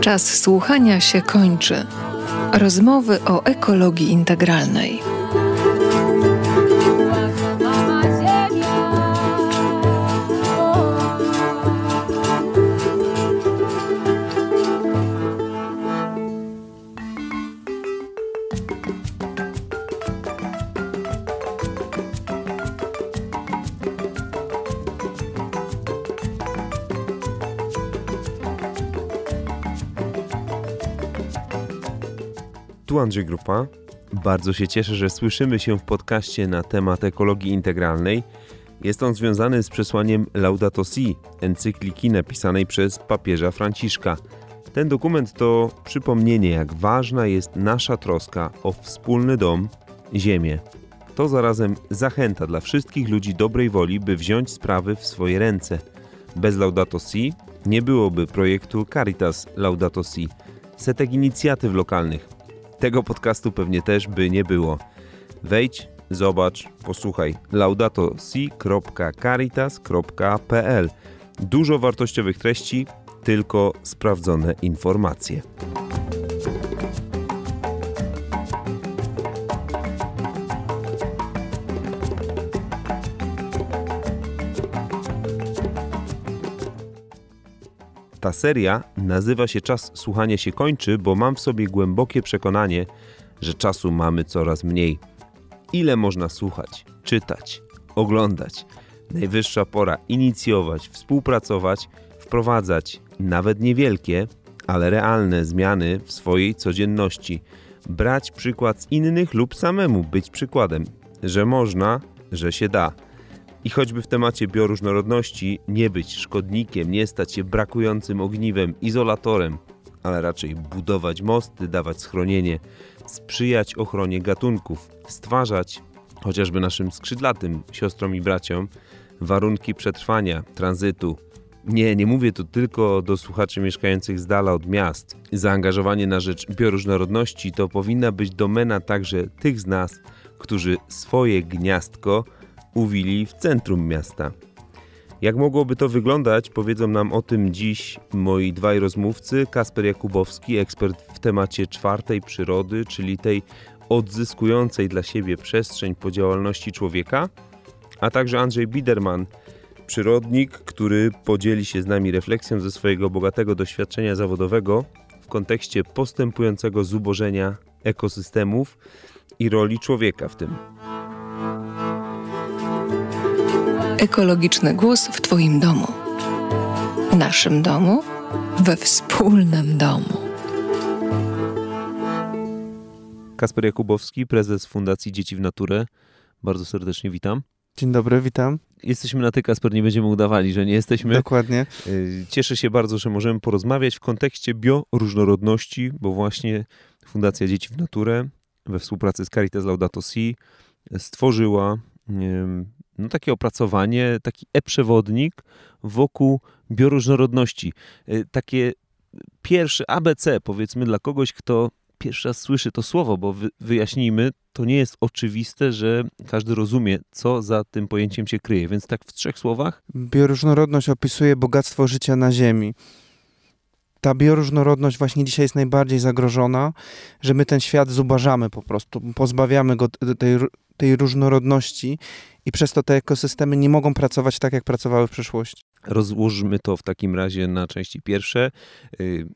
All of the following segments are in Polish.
Czas słuchania się kończy. Rozmowy o ekologii integralnej. Andrzej Grupa. Bardzo się cieszę, że słyszymy się w podcaście na temat ekologii integralnej. Jest on związany z przesłaniem Laudato Si, encykliki napisanej przez papieża Franciszka. Ten dokument to przypomnienie, jak ważna jest nasza troska o wspólny dom, ziemię. To zarazem zachęta dla wszystkich ludzi dobrej woli, by wziąć sprawy w swoje ręce. Bez Laudato Si nie byłoby projektu Caritas Laudato Si, setek inicjatyw lokalnych, tego podcastu pewnie też by nie było. Wejdź, zobacz, posłuchaj laudatosi.caritas.pl Dużo wartościowych treści, tylko sprawdzone informacje. Ta seria nazywa się Czas słuchania się kończy, bo mam w sobie głębokie przekonanie, że czasu mamy coraz mniej. Ile można słuchać, czytać, oglądać? Najwyższa pora inicjować, współpracować, wprowadzać nawet niewielkie, ale realne zmiany w swojej codzienności. Brać przykład z innych lub samemu być przykładem, że można, że się da. I choćby w temacie bioróżnorodności nie być szkodnikiem, nie stać się brakującym ogniwem, izolatorem, ale raczej budować mosty, dawać schronienie, sprzyjać ochronie gatunków, stwarzać, chociażby naszym skrzydlatym siostrom i braciom, warunki przetrwania, tranzytu. Nie, nie mówię tu tylko do słuchaczy mieszkających z dala od miast. Zaangażowanie na rzecz bioróżnorodności to powinna być domena także tych z nas, którzy swoje gniazdko uwili w centrum miasta. Jak mogłoby to wyglądać, powiedzą nam o tym dziś moi dwaj rozmówcy. Kasper Jakubowski, ekspert w temacie czwartej przyrody, czyli tej odzyskującej dla siebie przestrzeń po działalności człowieka, a także Andrzej Biderman, przyrodnik, który podzieli się z nami refleksją ze swojego bogatego doświadczenia zawodowego w kontekście postępującego zubożenia ekosystemów i roli człowieka w tym. Ekologiczny głos w Twoim domu. W naszym domu, we wspólnym domu. Kasper Jakubowski, prezes Fundacji Dzieci w Naturę. Bardzo serdecznie witam. Dzień dobry, witam. Jesteśmy na ty, Kasper, nie będziemy udawali, że nie jesteśmy. Dokładnie. Y, cieszę się bardzo, że możemy porozmawiać w kontekście bioróżnorodności, bo właśnie Fundacja Dzieci w Naturę we współpracy z Caritas Laudato Si stworzyła no, takie opracowanie, taki e-przewodnik wokół bioróżnorodności. E, takie pierwsze ABC, powiedzmy, dla kogoś, kto pierwszy raz słyszy to słowo, bo wyjaśnijmy, to nie jest oczywiste, że każdy rozumie, co za tym pojęciem się kryje. Więc tak w trzech słowach. Bioróżnorodność opisuje bogactwo życia na Ziemi. Ta bioróżnorodność właśnie dzisiaj jest najbardziej zagrożona, że my ten świat zubażamy po prostu, pozbawiamy go tej, tej różnorodności i przez to te ekosystemy nie mogą pracować tak, jak pracowały w przeszłości. Rozłóżmy to w takim razie na części pierwsze. Y,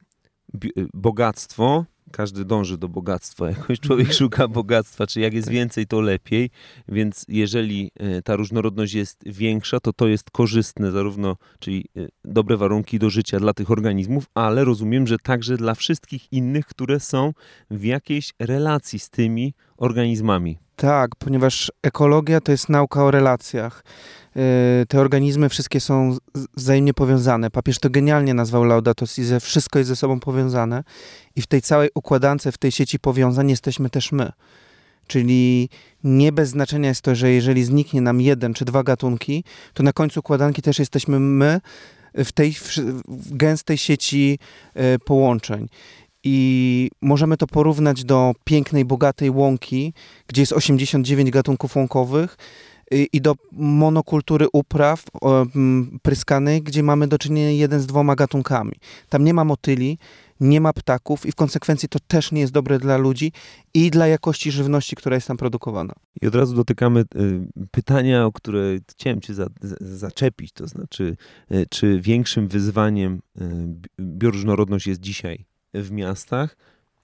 y, bogactwo, każdy dąży do bogactwa, jakoś człowiek szuka bogactwa, czy jak jest tak. więcej, to lepiej, więc jeżeli y, ta różnorodność jest większa, to to jest korzystne zarówno, czyli dobre warunki do życia dla tych organizmów, ale rozumiem, że także dla wszystkich innych, które są w jakiejś relacji z tymi organizmami. Tak, ponieważ ekologia to jest nauka o relacjach. Y, te organizmy wszystkie są wzajemnie powiązane. Papież to genialnie nazwał Laudato Si, że wszystko jest ze sobą powiązane i w tej całej układance, w tej sieci powiązań jesteśmy też my. Czyli nie bez znaczenia jest to, że jeżeli zniknie nam jeden czy dwa gatunki, to na końcu układanki też jesteśmy my w tej w gęstej sieci y, połączeń i możemy to porównać do pięknej, bogatej łąki, gdzie jest 89 gatunków łąkowych i do monokultury upraw pryskanej, gdzie mamy do czynienia jeden z dwoma gatunkami. Tam nie ma motyli, nie ma ptaków i w konsekwencji to też nie jest dobre dla ludzi i dla jakości żywności, która jest tam produkowana. I od razu dotykamy y, pytania, o które chciałem cię za, zaczepić, to znaczy, y, czy większym wyzwaniem y, bioróżnorodność jest dzisiaj w miastach,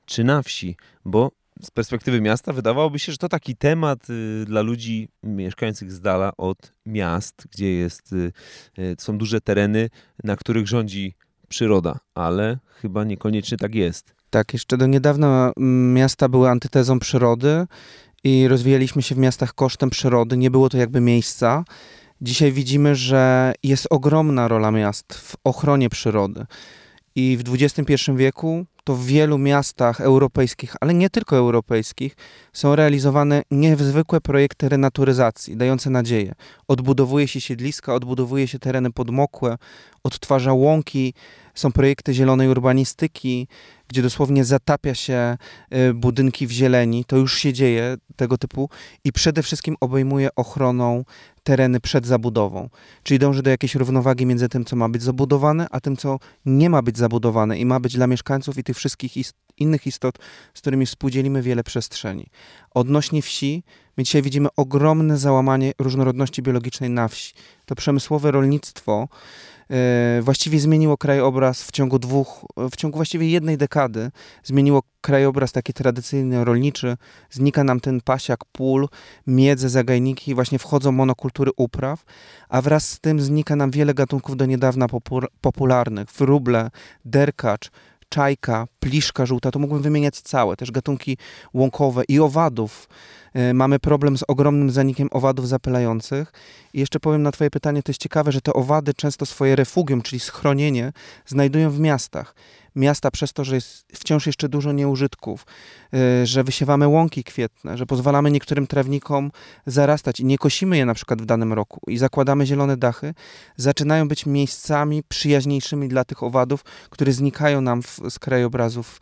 czy na wsi? Bo z perspektywy miasta wydawałoby się, że to taki temat y, dla ludzi mieszkających z dala od miast, gdzie jest, y, y, są duże tereny, na których rządzi przyroda, ale chyba niekoniecznie tak jest. Tak, jeszcze do niedawna mm, miasta były antytezą przyrody i rozwijaliśmy się w miastach kosztem przyrody. Nie było to jakby miejsca. Dzisiaj widzimy, że jest ogromna rola miast w ochronie przyrody. I w XXI wieku to w wielu miastach europejskich, ale nie tylko europejskich, są realizowane niezwykłe projekty renaturyzacji, dające nadzieję. Odbudowuje się siedliska, odbudowuje się tereny podmokłe, odtwarza łąki, są projekty zielonej urbanistyki, gdzie dosłownie zatapia się y, budynki w zieleni. To już się dzieje tego typu i przede wszystkim obejmuje ochroną tereny przed zabudową. Czyli dąży do jakiejś równowagi między tym, co ma być zabudowane, a tym, co nie ma być zabudowane i ma być dla mieszkańców i tych wszystkich ist innych istot, z którymi współdzielimy wiele przestrzeni. Odnośnie wsi, my dzisiaj widzimy ogromne załamanie różnorodności biologicznej na wsi. To przemysłowe rolnictwo E, właściwie zmieniło krajobraz w ciągu dwóch, w ciągu właściwie jednej dekady, zmieniło krajobraz taki tradycyjny, rolniczy, znika nam ten pasiak pól, miedze, zagajniki, właśnie wchodzą monokultury upraw, a wraz z tym znika nam wiele gatunków do niedawna popularnych, wróble, derkacz, czajka, pliszka żółta, to mógłbym wymieniać całe, też gatunki łąkowe i owadów, E, mamy problem z ogromnym zanikiem owadów zapylających. I jeszcze powiem na Twoje pytanie, to jest ciekawe, że te owady często swoje refugium, czyli schronienie, znajdują w miastach. Miasta przez to, że jest wciąż jeszcze dużo nieużytków, e, że wysiewamy łąki kwietne, że pozwalamy niektórym trawnikom zarastać i nie kosimy je na przykład w danym roku i zakładamy zielone dachy, zaczynają być miejscami przyjaźniejszymi dla tych owadów, które znikają nam w, z krajobrazów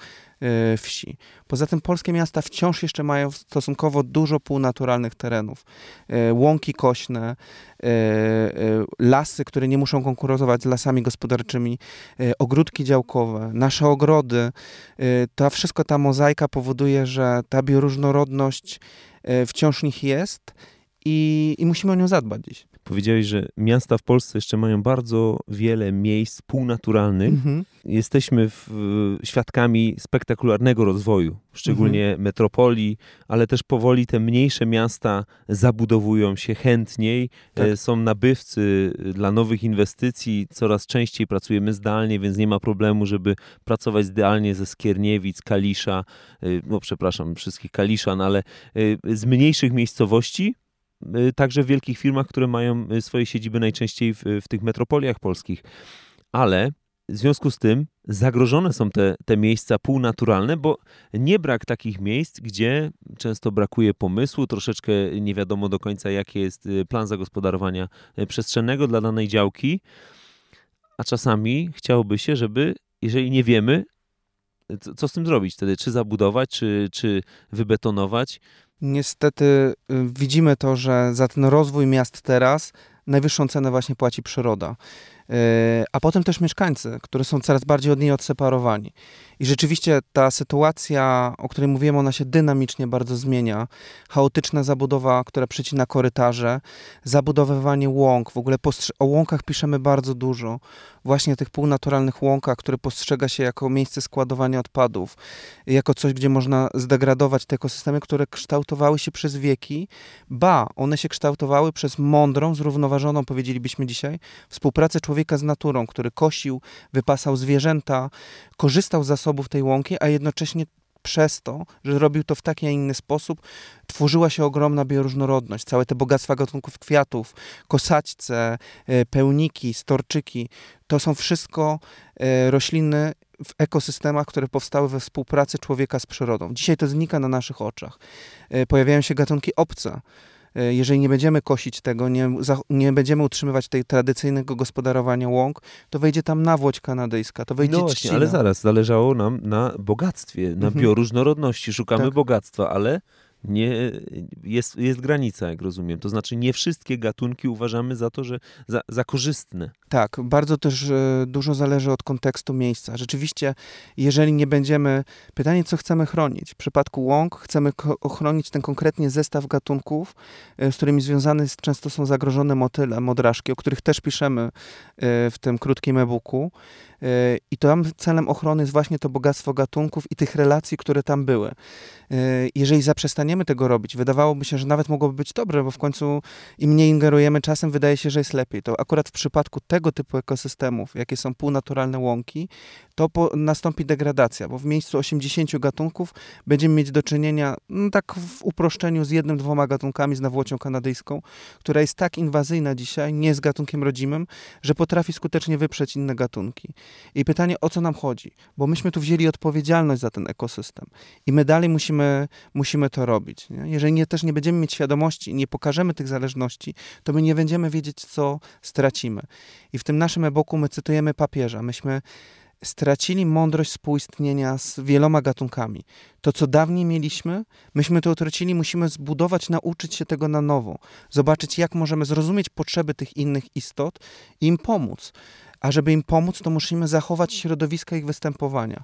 wsi. Poza tym polskie miasta wciąż jeszcze mają stosunkowo dużo półnaturalnych terenów. E, łąki kośne, e, lasy, które nie muszą konkurować z lasami gospodarczymi, ogródki działkowe, nasze ogrody. To wszystko, ta mozaika powoduje, że ta bioróżnorodność wciąż w nich jest i, i musimy o nią zadbać dziś. Powiedziałeś, że miasta w Polsce jeszcze mają bardzo wiele miejsc półnaturalnych. Mhm. Jesteśmy w, świadkami spektakularnego rozwoju, szczególnie mhm. metropolii, ale też powoli te mniejsze miasta zabudowują się chętniej. Tak. E, są nabywcy dla nowych inwestycji. Coraz częściej pracujemy zdalnie, więc nie ma problemu, żeby pracować zdalnie ze Skierniewic, Kalisza, e, no przepraszam, wszystkich Kaliszan, ale e, z mniejszych miejscowości Y, także w wielkich firmach, które mają y, swoje siedziby najczęściej w, w tych metropoliach polskich. Ale w związku z tym zagrożone są te, te miejsca półnaturalne, bo nie brak takich miejsc, gdzie często brakuje pomysłu, troszeczkę nie wiadomo do końca, jaki jest y, plan zagospodarowania przestrzennego dla danej działki, a czasami chciałoby się, żeby, jeżeli nie wiemy, co z tym zrobić wtedy, czy zabudować, czy, czy wybetonować, Niestety y, widzimy to, że za ten rozwój miast teraz najwyższą cenę właśnie płaci przyroda. Y, a potem też mieszkańcy, którzy są coraz bardziej od niej odseparowani. I rzeczywiście ta sytuacja, o której mówiłem, ona się dynamicznie bardzo zmienia. Chaotyczna zabudowa, która przycina korytarze, zabudowywanie łąk, w ogóle o łąkach piszemy bardzo dużo. Właśnie tych półnaturalnych łąkach, które postrzega się jako miejsce składowania odpadów, jako coś, gdzie można zdegradować te ekosystemy, które kształtowały się przez wieki. Ba, one się kształtowały przez mądrą, zrównoważoną, powiedzielibyśmy dzisiaj, współpracę człowieka z naturą, który kosił, wypasał zwierzęta, korzystał z zasobów tej łąki, a jednocześnie przez to, że robił to w taki, a inny sposób, tworzyła się ogromna bioróżnorodność. Całe te bogactwa gatunków kwiatów, kosaćce, e, pełniki, storczyki, to są wszystko e, rośliny w ekosystemach, które powstały we współpracy człowieka z przyrodą. Dzisiaj to znika na naszych oczach. E, pojawiają się gatunki obce jeżeli nie będziemy kosić tego, nie, nie będziemy utrzymywać tej tradycyjnego gospodarowania łąk, to wejdzie tam nawłoć kanadyjska, to wejdzie No właśnie, ale zaraz, zależało nam na bogactwie, na mhm. bioróżnorodności. Szukamy tak. bogactwa, ale Nie, jest, jest granica, jak rozumiem. To znaczy nie wszystkie gatunki uważamy za to, że za, za korzystne. Tak, bardzo też e, dużo zależy od kontekstu miejsca. Rzeczywiście, jeżeli nie będziemy, pytanie, co chcemy chronić. W przypadku łąk chcemy ochronić ten konkretnie zestaw gatunków, e, z którymi związane często są zagrożone motyle, modraszki, o których też piszemy e, w tym krótkim e-booku. I tam celem ochrony jest właśnie to bogactwo gatunków i tych relacji, które tam były. Jeżeli zaprzestaniemy tego robić, wydawałoby się, że nawet mogłoby być dobre, bo w końcu im mniej ingerujemy czasem, wydaje się, że jest lepiej. To akurat w przypadku tego typu ekosystemów, jakie są półnaturalne łąki, to po, nastąpi degradacja, bo w miejscu 80 gatunków będziemy mieć do czynienia, no tak w uproszczeniu, z jednym, dwoma gatunkami, z nawłocią kanadyjską, która jest tak inwazyjna dzisiaj, nie z gatunkiem rodzimym, że potrafi skutecznie wyprzeć inne gatunki. I pytanie, o co nam chodzi? Bo myśmy tu wzięli odpowiedzialność za ten ekosystem i my dalej musimy, musimy to robić. Nie? Jeżeli nie, też nie będziemy mieć świadomości i nie pokażemy tych zależności, to my nie będziemy wiedzieć, co stracimy. I w tym naszym e-booku my cytujemy papieża. Myśmy stracili mądrość współistnienia z wieloma gatunkami. To, co dawniej mieliśmy, myśmy to utracili, musimy zbudować, nauczyć się tego na nowo, zobaczyć, jak możemy zrozumieć potrzeby tych innych istot i im pomóc. A żeby im pomóc, to musimy zachować środowiska ich występowania.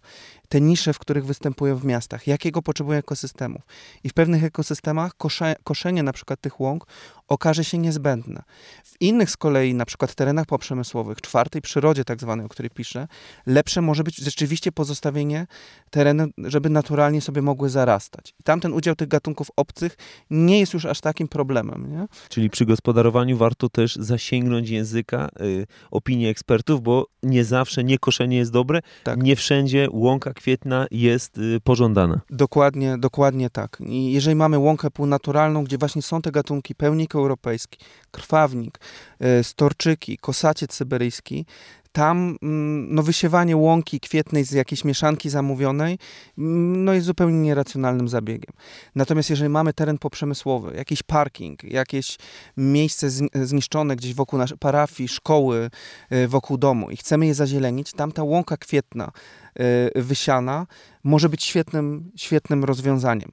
Te nisze, w których występują w miastach, jakiego potrzebują ekosystemów. I w pewnych ekosystemach kosze, koszenie na przykład tych łąk okaże się niezbędne. W innych z kolei, na przykład terenach poprzemysłowych, czwartej przyrodzie tak zwanej, o której piszę, lepsze może być rzeczywiście pozostawienie terenu, żeby naturalnie sobie mogły zarastać. I tamten udział tych gatunków obcych nie jest już aż takim problemem. Nie? Czyli przy gospodarowaniu warto też zasięgnąć języka, y, opinii ekspertów, bo nie zawsze nie koszenie jest dobre, tak. nie wszędzie łąka kwietna jest y, pożądana. Dokładnie, dokładnie tak. I jeżeli mamy łąkę półnaturalną, gdzie właśnie są te gatunki pełnik europejski, krwawnik, e, storczyki, kosaciec syberyjski, tam mm, no, wysiewanie łąki kwietnej z jakiejś mieszanki zamówionej mm, no, jest zupełnie nieracjonalnym zabiegiem. Natomiast jeżeli mamy teren poprzemysłowy, jakiś parking, jakieś miejsce zniszczone gdzieś wokół naszej parafii, szkoły, e, wokół domu i chcemy je zazielenić, tam ta łąka kwietna e, wysiana może być świetnym, świetnym rozwiązaniem.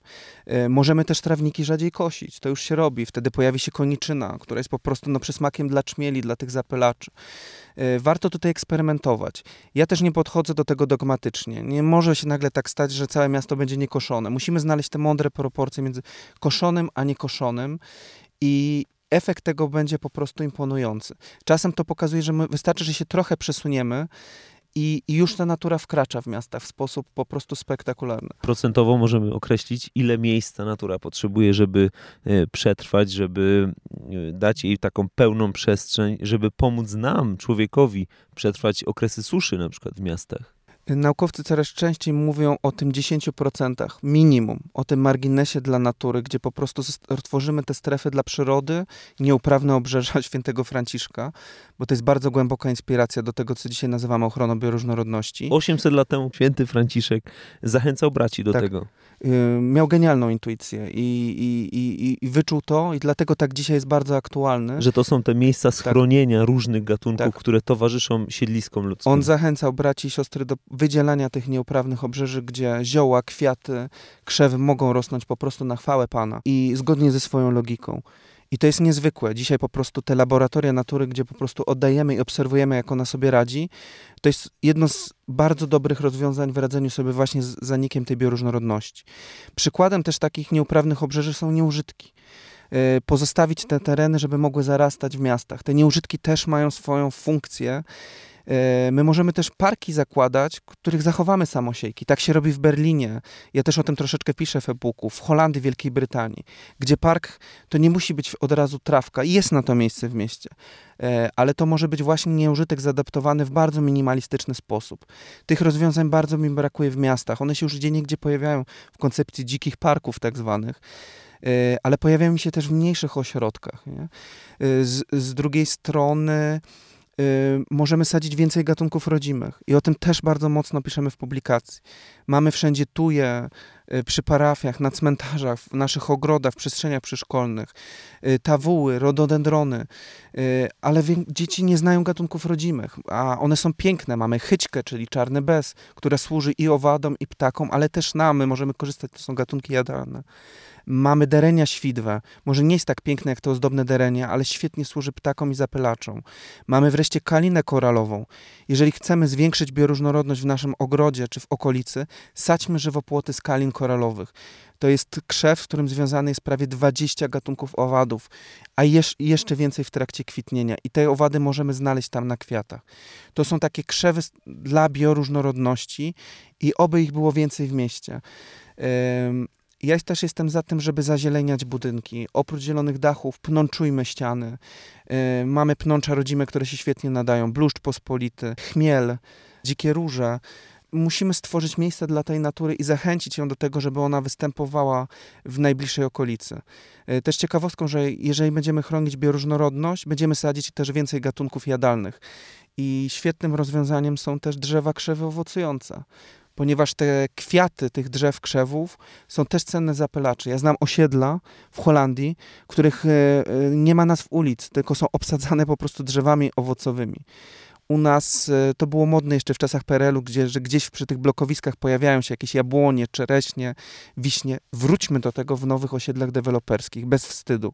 Możemy też trawniki rzadziej kosić, to już się robi. Wtedy pojawi się koniczyna, która jest po prostu no, przysmakiem dla czmieli, dla tych zapylaczy. E, warto tutaj eksperymentować. Ja też nie podchodzę do tego dogmatycznie. Nie może się nagle tak stać, że całe miasto będzie niekoszone. Musimy znaleźć te mądre proporcje między koszonym a niekoszonym i efekt tego będzie po prostu imponujący. Czasem to pokazuje, że wystarczy, że się trochę przesuniemy i, już ta natura wkracza w miasta w sposób po prostu spektakularny. Procentowo możemy określić, ile miejsca natura potrzebuje, żeby e, przetrwać, żeby e, dać jej taką pełną przestrzeń, żeby pomóc nam, człowiekowi, przetrwać okresy suszy na przykład w miastach. Naukowcy coraz częściej mówią o tym 10% minimum, o tym marginesie dla natury, gdzie po prostu tworzymy te strefy dla przyrody, nieuprawne obrzeża świętego Franciszka, bo to jest bardzo głęboka inspiracja do tego, co dzisiaj nazywamy ochroną bioróżnorodności. 800 lat temu święty Franciszek zachęcał braci do tak. tego. Y, miał genialną intuicję i, i, i, i, wyczuł to i dlatego tak dzisiaj jest bardzo aktualny. Że to są te miejsca tak. schronienia tak. różnych gatunków, tak. które towarzyszą siedliskom ludzkim. On zachęcał braci i siostry do wydzielania tych nieuprawnych obrzeży, gdzie zioła, kwiaty, krzewy mogą rosnąć po prostu na chwałę Pana i zgodnie ze swoją logiką. I to jest niezwykłe. Dzisiaj po prostu te laboratoria natury, gdzie po prostu oddajemy i obserwujemy, jak ona sobie radzi, to jest jedno z bardzo dobrych rozwiązań w radzeniu sobie właśnie z zanikiem tej bioróżnorodności. Przykładem też takich nieuprawnych obrzeży są nieużytki e, pozostawić te tereny, żeby mogły zarastać w miastach. Te nieużytki też mają swoją funkcję my możemy też parki zakładać, których zachowamy samosiejki. Tak się robi w Berlinie. Ja też o tym troszeczkę piszę w e-booku. W Holandii, Wielkiej Brytanii, gdzie park to nie musi być od razu trawka. Jest na to miejsce w mieście. E, ale to może być właśnie nieużytek zadaptowany w bardzo minimalistyczny sposób. Tych rozwiązań bardzo mi brakuje w miastach. One się już gdzie niegdzie pojawiają w koncepcji dzikich parków tak zwanych e, ale pojawiają się też w mniejszych ośrodkach. Z, z drugiej strony Y, możemy sadzić więcej gatunków rodzimych. I o tym też bardzo mocno piszemy w publikacji. Mamy wszędzie tuje, y, przy parafiach, na cmentarzach, w naszych ogrodach, w przestrzeniach przyszkolnych, y, tawuły, rododendrony, y, ale dzieci nie znają gatunków rodzimych, a one są piękne. Mamy chyćkę, czyli czarny bez, która służy i owadom, i ptakom, ale też nam, my możemy korzystać, to są gatunki jadalne. Mamy derenia świdwe. Może nie jest tak piękne jak te ozdobne derenia, ale świetnie służy ptakom i zapylaczom. Mamy wreszcie kalinę koralową. Jeżeli chcemy zwiększyć bioróżnorodność w naszym ogrodzie czy w okolicy, sadźmy żywopłoty z kalin koralowych. To jest krzew, z którym związane jest prawie 20 gatunków owadów, a jeszcze więcej w trakcie kwitnienia. I te owady możemy znaleźć tam na kwiatach. To są takie krzewy dla bioróżnorodności i oby ich było więcej w mieście. Ja też jestem za tym, żeby zazieleniać budynki. Oprócz zielonych dachów pnączujmy ściany. Yy, mamy pnącza rodzime, które się świetnie nadają. Bluszcz pospolity, chmiel, dzikie róże. Musimy stworzyć miejsce dla tej natury i zachęcić ją do tego, żeby ona występowała w najbliższej okolicy. Yy, też ciekawostką, że jeżeli będziemy chronić bioróżnorodność, będziemy sadzić też więcej gatunków jadalnych. I świetnym rozwiązaniem są też drzewa krzewy owocujące ponieważ te kwiaty tych drzew, krzewów są też cenne zapylacze. Ja znam osiedla w Holandii, których e, e, nie ma nazw ulic, tylko są obsadzane po prostu drzewami owocowymi. U nas e, to było modne jeszcze w czasach PRL-u, gdzie, że gdzieś przy tych blokowiskach pojawiają się jakieś jabłonie, czereśnie, wiśnie. Wróćmy do tego w nowych osiedlach deweloperskich, bez wstydu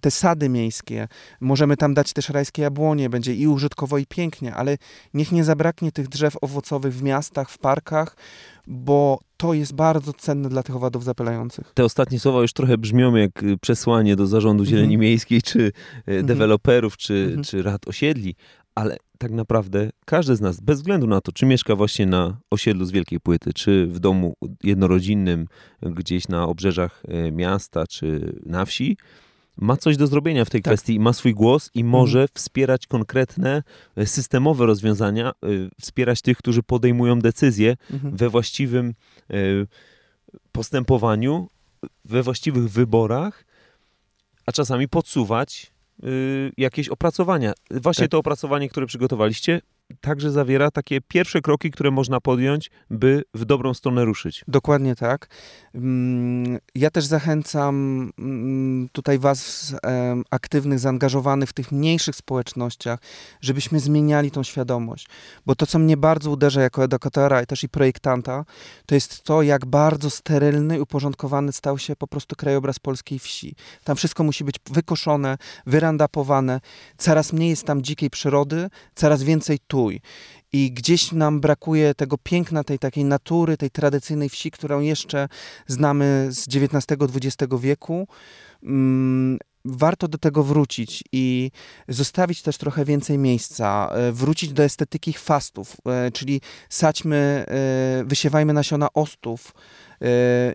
te sady miejskie. Możemy tam dać też rajskie jabłonie, będzie i użytkowo, i pięknie, ale niech nie zabraknie tych drzew owocowych w miastach, w parkach, bo to jest bardzo cenne dla tych owadów zapylających. Te ostatnie słowa już trochę brzmią jak y, przesłanie do zarządu Zieleni mm -hmm. Miejskiej, czy y, -hmm. deweloperów, czy, mm -hmm. czy rad osiedli, ale tak naprawdę każdy z nas, bez względu na to, czy mieszka właśnie na osiedlu z Wielkiej Płyty, czy w domu jednorodzinnym gdzieś na obrzeżach e, miasta, czy na wsi, ma coś do zrobienia w tej tak. kwestii, ma swój głos i może mhm. wspierać konkretne, e, systemowe rozwiązania, e, wspierać tych, którzy podejmują decyzje mhm. we właściwym postępowaniu, we właściwych wyborach, a czasami podsuwać jakieś opracowania. Właśnie tak. to opracowanie, które przygotowaliście, także zawiera takie pierwsze kroki, które można podjąć, by w dobrą stronę ruszyć. Dokładnie tak. Mm, ja też zachęcam mm, tutaj Was, aktywnych, zaangażowanych w tych mniejszych społecznościach, żebyśmy zmieniali tą świadomość. Bo to, co mnie bardzo uderza jako edukatora i też i projektanta, to jest to, jak bardzo sterylny i uporządkowany stał się po prostu krajobraz polskiej wsi. Tam wszystko musi być wykoszone, wyrandapowane, coraz mniej jest tam dzikiej przyrody, coraz więcej I gdzieś nam brakuje tego piękna, tej takiej natury, tej tradycyjnej wsi, którą jeszcze znamy z XIX-XX wieku. Mm, warto do tego wrócić i zostawić też trochę więcej miejsca, e, wrócić do estetyki fastów, e, czyli sadźmy, e, wysiewajmy nasiona ostów,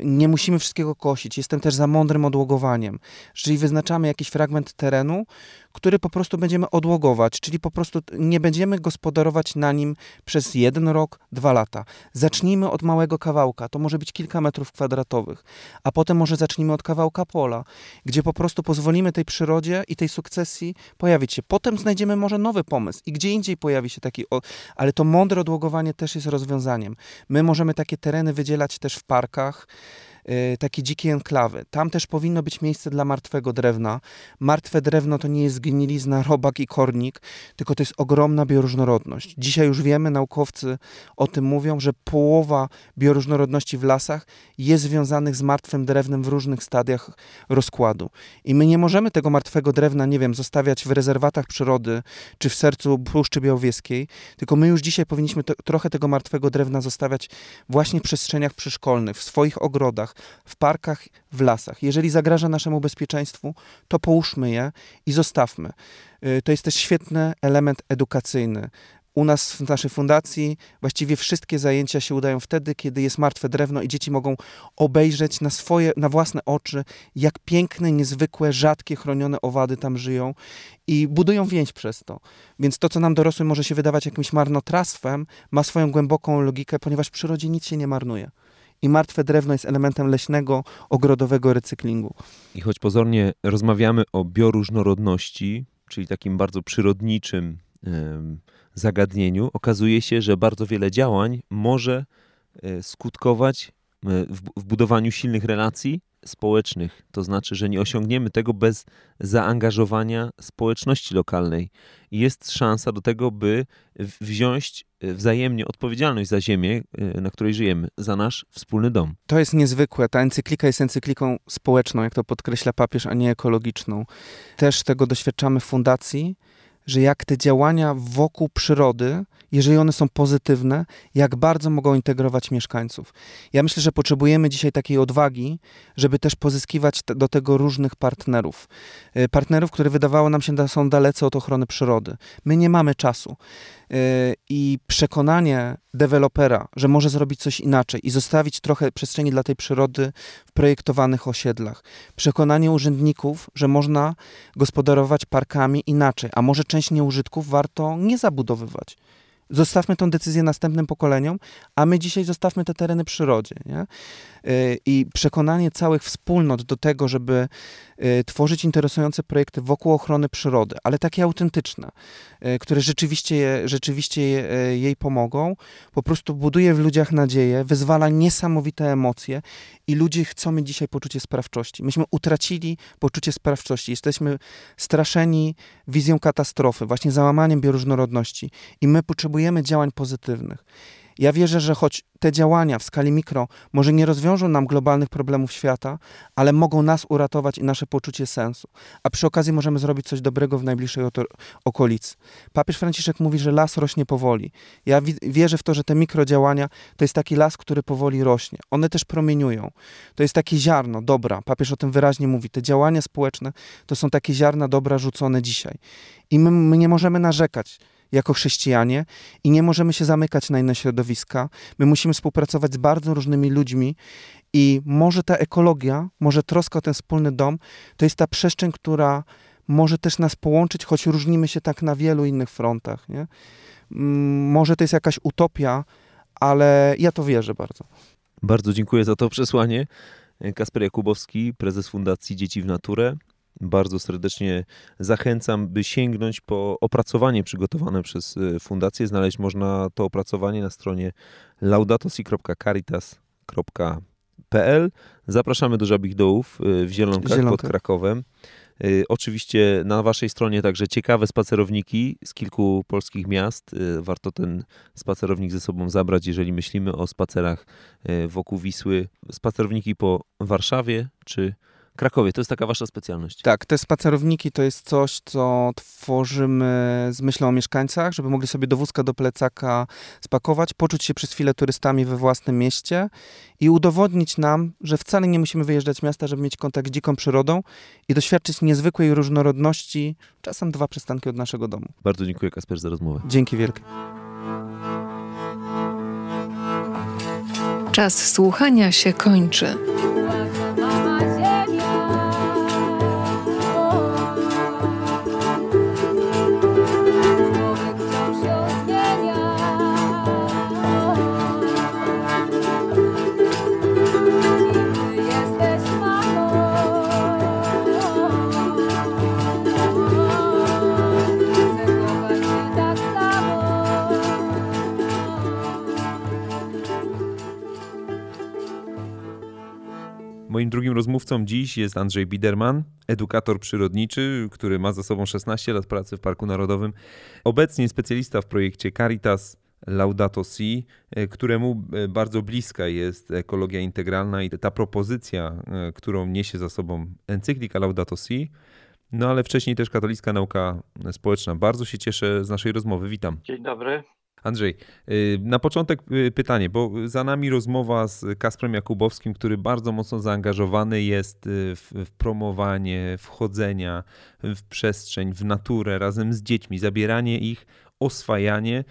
nie musimy wszystkiego kosić. Jestem też za mądrym odłogowaniem. Czyli wyznaczamy jakiś fragment terenu, który po prostu będziemy odłogować, czyli po prostu nie będziemy gospodarować na nim przez jeden rok, dwa lata. Zacznijmy od małego kawałka, to może być kilka metrów kwadratowych, a potem może zacznijmy od kawałka pola, gdzie po prostu pozwolimy tej przyrodzie i tej sukcesji pojawić się. Potem znajdziemy może nowy pomysł i gdzie indziej pojawi się taki, ale to mądre odłogowanie też jest rozwiązaniem. My możemy takie tereny wydzielać też w parkach, Y, takie dzikie enklawy. Tam też powinno być miejsce dla martwego drewna. Martwe drewno to nie jest gnilizna, robak i kornik, tylko to jest ogromna bioróżnorodność. Dzisiaj już wiemy, naukowcy o tym mówią, że połowa bioróżnorodności w lasach jest związanych z martwym drewnem w różnych stadiach rozkładu. I my nie możemy tego martwego drewna, nie wiem, zostawiać w rezerwatach przyrody czy w sercu Puszczy Białowieskiej, tylko my już dzisiaj powinniśmy to, trochę tego martwego drewna zostawiać właśnie w przestrzeniach przyszkolnych, w swoich ogrodach, w parkach, w lasach. Jeżeli zagraża naszemu bezpieczeństwu, to połóżmy je i zostawmy. Y, to jest też świetny element edukacyjny. U nas w naszej fundacji właściwie wszystkie zajęcia się udają wtedy, kiedy jest martwe drewno i dzieci mogą obejrzeć na swoje, na własne oczy, jak piękne, niezwykłe, rzadkie, chronione owady tam żyją i budują więź przez to. Więc to, co nam dorosłym może się wydawać jakimś marnotrawstwem, ma swoją głęboką logikę, ponieważ w przyrodzie nic się nie marnuje i martwe drewno jest elementem leśnego, ogrodowego recyklingu. I choć pozornie rozmawiamy o bioróżnorodności, czyli takim bardzo przyrodniczym zagadnieniu, okazuje się, że bardzo wiele działań może e, skutkować w, w budowaniu silnych relacji społecznych. To znaczy, że nie osiągniemy tego bez zaangażowania społeczności lokalnej. Jest szansa do tego, by wziąć wzajemnie odpowiedzialność za ziemię, e, na której żyjemy, za nasz wspólny dom. To jest niezwykłe. Ta encyklika jest encykliką społeczną, jak to podkreśla papież, a nie ekologiczną. Też tego doświadczamy w fundacji że jak te działania wokół przyrody, jeżeli one są pozytywne, jak bardzo mogą integrować mieszkańców. Ja myślę, że potrzebujemy dzisiaj takiej odwagi, żeby też pozyskiwać do tego różnych partnerów. Y, partnerów, które wydawało nam się, są dalece od ochrony przyrody. My nie mamy czasu. Y, I przekonanie dewelopera, że może zrobić coś inaczej i zostawić trochę przestrzeni dla tej przyrody w projektowanych osiedlach. Przekonanie urzędników, że można gospodarować parkami inaczej, a może część nieużytków warto nie zabudowywać. Zostawmy tę decyzję następnym pokoleniom, a my dzisiaj zostawmy te tereny przyrodzie. Nie? Y, I przekonanie całych wspólnot do tego, żeby y, tworzyć interesujące projekty wokół ochrony przyrody, ale takie autentyczne, y, które rzeczywiście, rzeczywiście jej pomogą, po prostu buduje w ludziach nadzieję, wyzwala niesamowite emocje i ludzie chcą mieć dzisiaj poczucie sprawczości. Myśmy utracili poczucie sprawczości. Jesteśmy straszeni wizją katastrofy, właśnie załamaniem bioróżnorodności i my potrzebujemy działań pozytywnych. Ja wierzę, że choć te działania w skali mikro może nie rozwiążą nam globalnych problemów świata, ale mogą nas uratować i nasze poczucie sensu. A przy okazji możemy zrobić coś dobrego w najbliższej okolicy. Papież Franciszek mówi, że las rośnie powoli. Ja wierzę w to, że te mikrodziałania to jest taki las, który powoli rośnie. One też promieniują. To jest takie ziarno dobra. Papież o tym wyraźnie mówi. Te działania społeczne to są takie ziarna dobra rzucone dzisiaj. I my, my nie możemy narzekać jako chrześcijanie i nie możemy się zamykać na inne środowiska. My musimy współpracować z bardzo różnymi ludźmi i może ta ekologia, może troska o ten wspólny dom, to jest ta przestrzeń, która może też nas połączyć, choć różnimy się tak na wielu innych frontach. Nie? Mm, może to jest jakaś utopia, ale ja to wierzę bardzo. Bardzo dziękuję za to przesłanie. Kasper Jakubowski, prezes Fundacji Dzieci w Naturę bardzo serdecznie zachęcam, by sięgnąć po opracowanie przygotowane przez y, fundację. Znaleźć można to opracowanie na stronie laudatosi.caritas.pl. Zapraszamy do Żabich Dołów y, w Zielonkach, pod Krakowem. Y, oczywiście na waszej stronie także ciekawe spacerowniki z kilku polskich miast. Warto ten spacerownik ze sobą zabrać, jeżeli myślimy o spacerach wokół Wisły. Spacerowniki po Warszawie czy Krakowie, to jest taka wasza specjalność. Tak, te spacerowniki to jest coś, co tworzymy z myślą o mieszkańcach, żeby mogli sobie do wózka, do plecaka spakować, poczuć się przez chwilę turystami we własnym mieście i udowodnić nam, że wcale nie musimy wyjeżdżać z miasta, żeby mieć kontakt z dziką przyrodą i doświadczyć niezwykłej różnorodności, czasem dwa przystanki od naszego domu. Bardzo dziękuję Kasper za rozmowę. Dzięki wielkie. Czas słuchania się kończy. Moim drugim rozmówcą dziś jest Andrzej Biderman, edukator przyrodniczy, który ma za sobą 16 lat pracy w Parku Narodowym. Obecnie specjalista w projekcie Caritas Laudato Si, e, któremu e, bardzo bliska jest ekologia integralna i ta propozycja, e, którą niesie za sobą encyklika Laudato Si, no ale wcześniej też katolicka nauka społeczna. Bardzo się cieszę z naszej rozmowy. Witam. Dzień dobry. Andrzej, y, na początek y, pytanie, bo za nami rozmowa z Kasprem Jakubowskim, który bardzo mocno zaangażowany jest y, w, promowanie wchodzenia w przestrzeń, w naturę razem z dziećmi, zabieranie ich, oswajanie.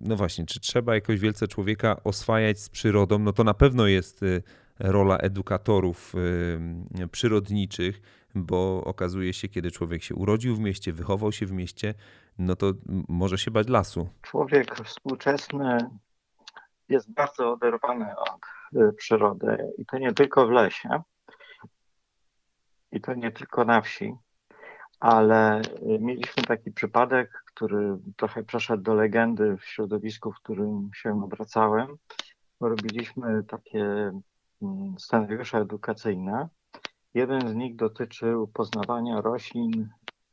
No właśnie, czy trzeba jakoś wielce człowieka oswajać z przyrodą? No to na pewno jest rola edukatorów przyrodniczych, bo okazuje się, kiedy człowiek się urodził w mieście, wychował się w mieście, no to może się bać lasu. Człowiek współczesny jest bardzo oderwany od y, przyrody i to nie tylko w lesie, i to nie tylko na wsi, ale y, mieliśmy taki przypadek, który trochę przeszedł do legendy w środowisku, w którym się obracałem. Robiliśmy takie mm, scenariusze edukacyjne. Jeden z nich dotyczy poznawania roślin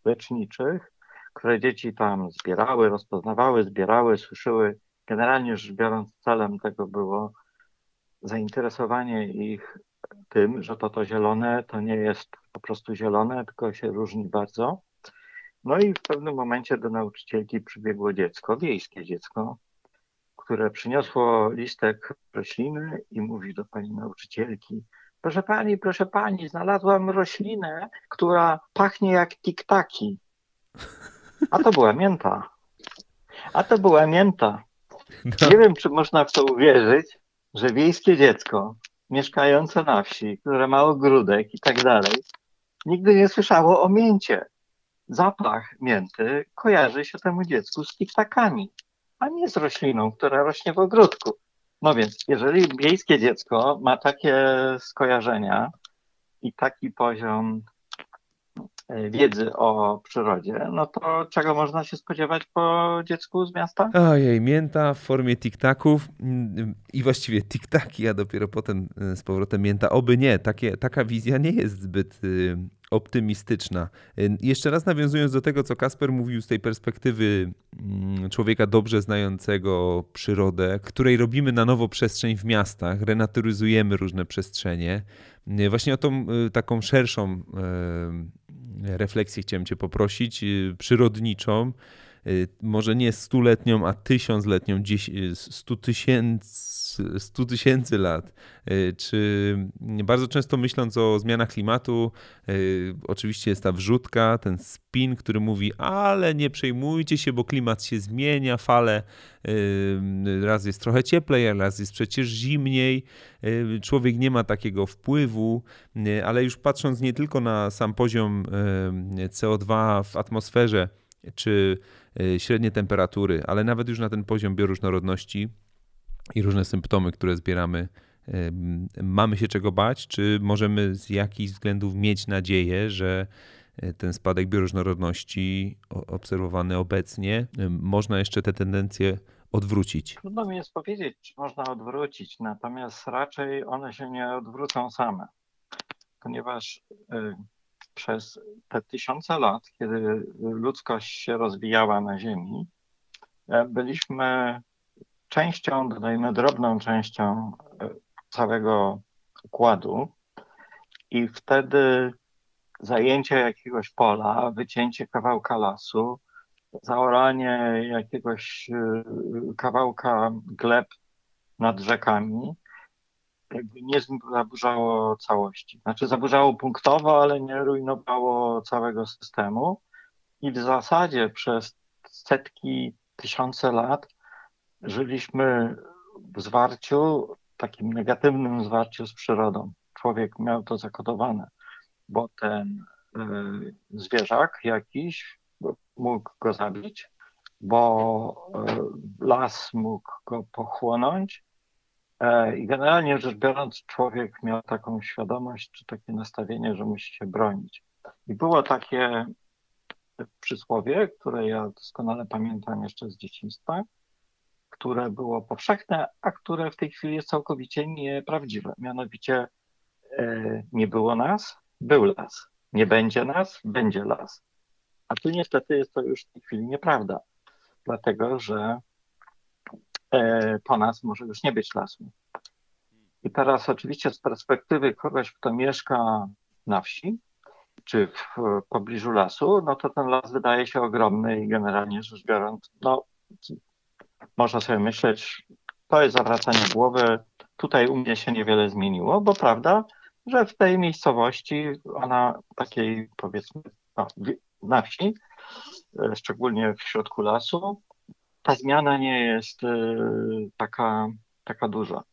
leczniczych, które dzieci tam zbierały, rozpoznawały, zbierały, słyszyły. Generalnie rzecz biorąc, celem tego było zainteresowanie ich tym, że to to zielone to nie jest po prostu zielone, tylko się różni bardzo. No i w pewnym momencie do nauczycielki przybiegło dziecko, wiejskie dziecko, które przyniosło listek rośliny i mówi do pani nauczycielki, proszę pani, proszę pani, znalazłam roślinę, która pachnie jak tiktaki. A to była mięta. A to była mięta. No. Nie wiem, czy można w to uwierzyć, że wiejskie dziecko mieszkające na wsi, które ma ogródek i tak dalej, nigdy nie słyszało o mięcie. Zapach mięty kojarzy się temu dziecku z tiktakami, a nie z rośliną, która rośnie w ogródku. No więc, jeżeli wiejskie dziecko ma takie skojarzenia i taki poziom wiedzy o przyrodzie, no to czego można się spodziewać po dziecku z miasta? Ojej, mięta w formie tiktaków i właściwie tiktaki, a dopiero potem e, z powrotem mięta. Oby nie, takie, taka wizja nie jest zbyt y, optymistyczna. Jeszcze raz nawiązując do tego, co Kasper mówił z tej perspektywy mm, człowieka dobrze znającego przyrodę, której robimy na nowo przestrzeń w miastach, renaturyzujemy różne przestrzenie. Właśnie o tą taką szerszą refleksję chciałem Cię poprosić, y, przyrodniczą, y, może nie stuletnią, a tysiącletnią, stu tysięcy 100 tysięcy lat, czy bardzo często myśląc o zmianach klimatu, oczywiście jest ta wrzutka, ten spin, który mówi, ale nie przejmujcie się, bo klimat się zmienia, fale, raz jest trochę cieplej, raz jest przecież zimniej, człowiek nie ma takiego wpływu, ale już patrząc nie tylko na sam poziom CO2 w atmosferze, czy średnie temperatury, ale nawet już na ten poziom bioróżnorodności, i różne symptomy, które zbieramy, mamy się czego bać, czy możemy z jakichś względów mieć nadzieję, że e, ten spadek bioróżnorodności obserwowany obecnie, można jeszcze te tendencje odwrócić? Trudno mi jest powiedzieć, czy można odwrócić, natomiast raczej one się nie odwrócą same, ponieważ e, przez te tysiące lat, kiedy ludzkość się rozwijała na Ziemi, e, byliśmy częścią, dodajmy drobną częścią e, całego układu i wtedy zajęcie jakiegoś pola, wycięcie kawałka lasu, zaoranie jakiegoś e, kawałka gleb nad rzekami, jakby nie zaburzało całości. Znaczy zaburzało punktowo, ale nie rujnowało całego systemu. I w zasadzie przez setki, tysiące lat żyliśmy w zwarciu, takim negatywnym zwarciu z przyrodą. Człowiek miał to zakodowane, bo ten y, zwierzak jakiś mógł go zabić, bo y, las mógł go pochłonąć. Y, I generalnie rzecz biorąc, człowiek miał taką świadomość, czy takie nastawienie, że musi się bronić. I było takie przysłowie, które ja doskonale pamiętam jeszcze z dzieciństwa, które było powszechne, a które w tej chwili jest całkowicie nieprawdziwe. Mianowicie e, nie było nas, był las. Nie będzie nas, będzie las. A tu niestety jest to już w tej chwili nieprawda, dlatego że e, po nas może już nie być lasu. I teraz oczywiście z perspektywy kogoś, kto mieszka na wsi, czy w pobliżu lasu, no to ten las wydaje się ogromny i generalnie rzecz biorąc, no można sobie myśleć, to jest zawracanie głowy, tutaj u mnie się niewiele zmieniło, bo prawda, że w tej miejscowości, ona takiej powiedzmy no, na wsi, e, szczególnie w środku lasu, ta zmiana nie jest e, taka, taka duża.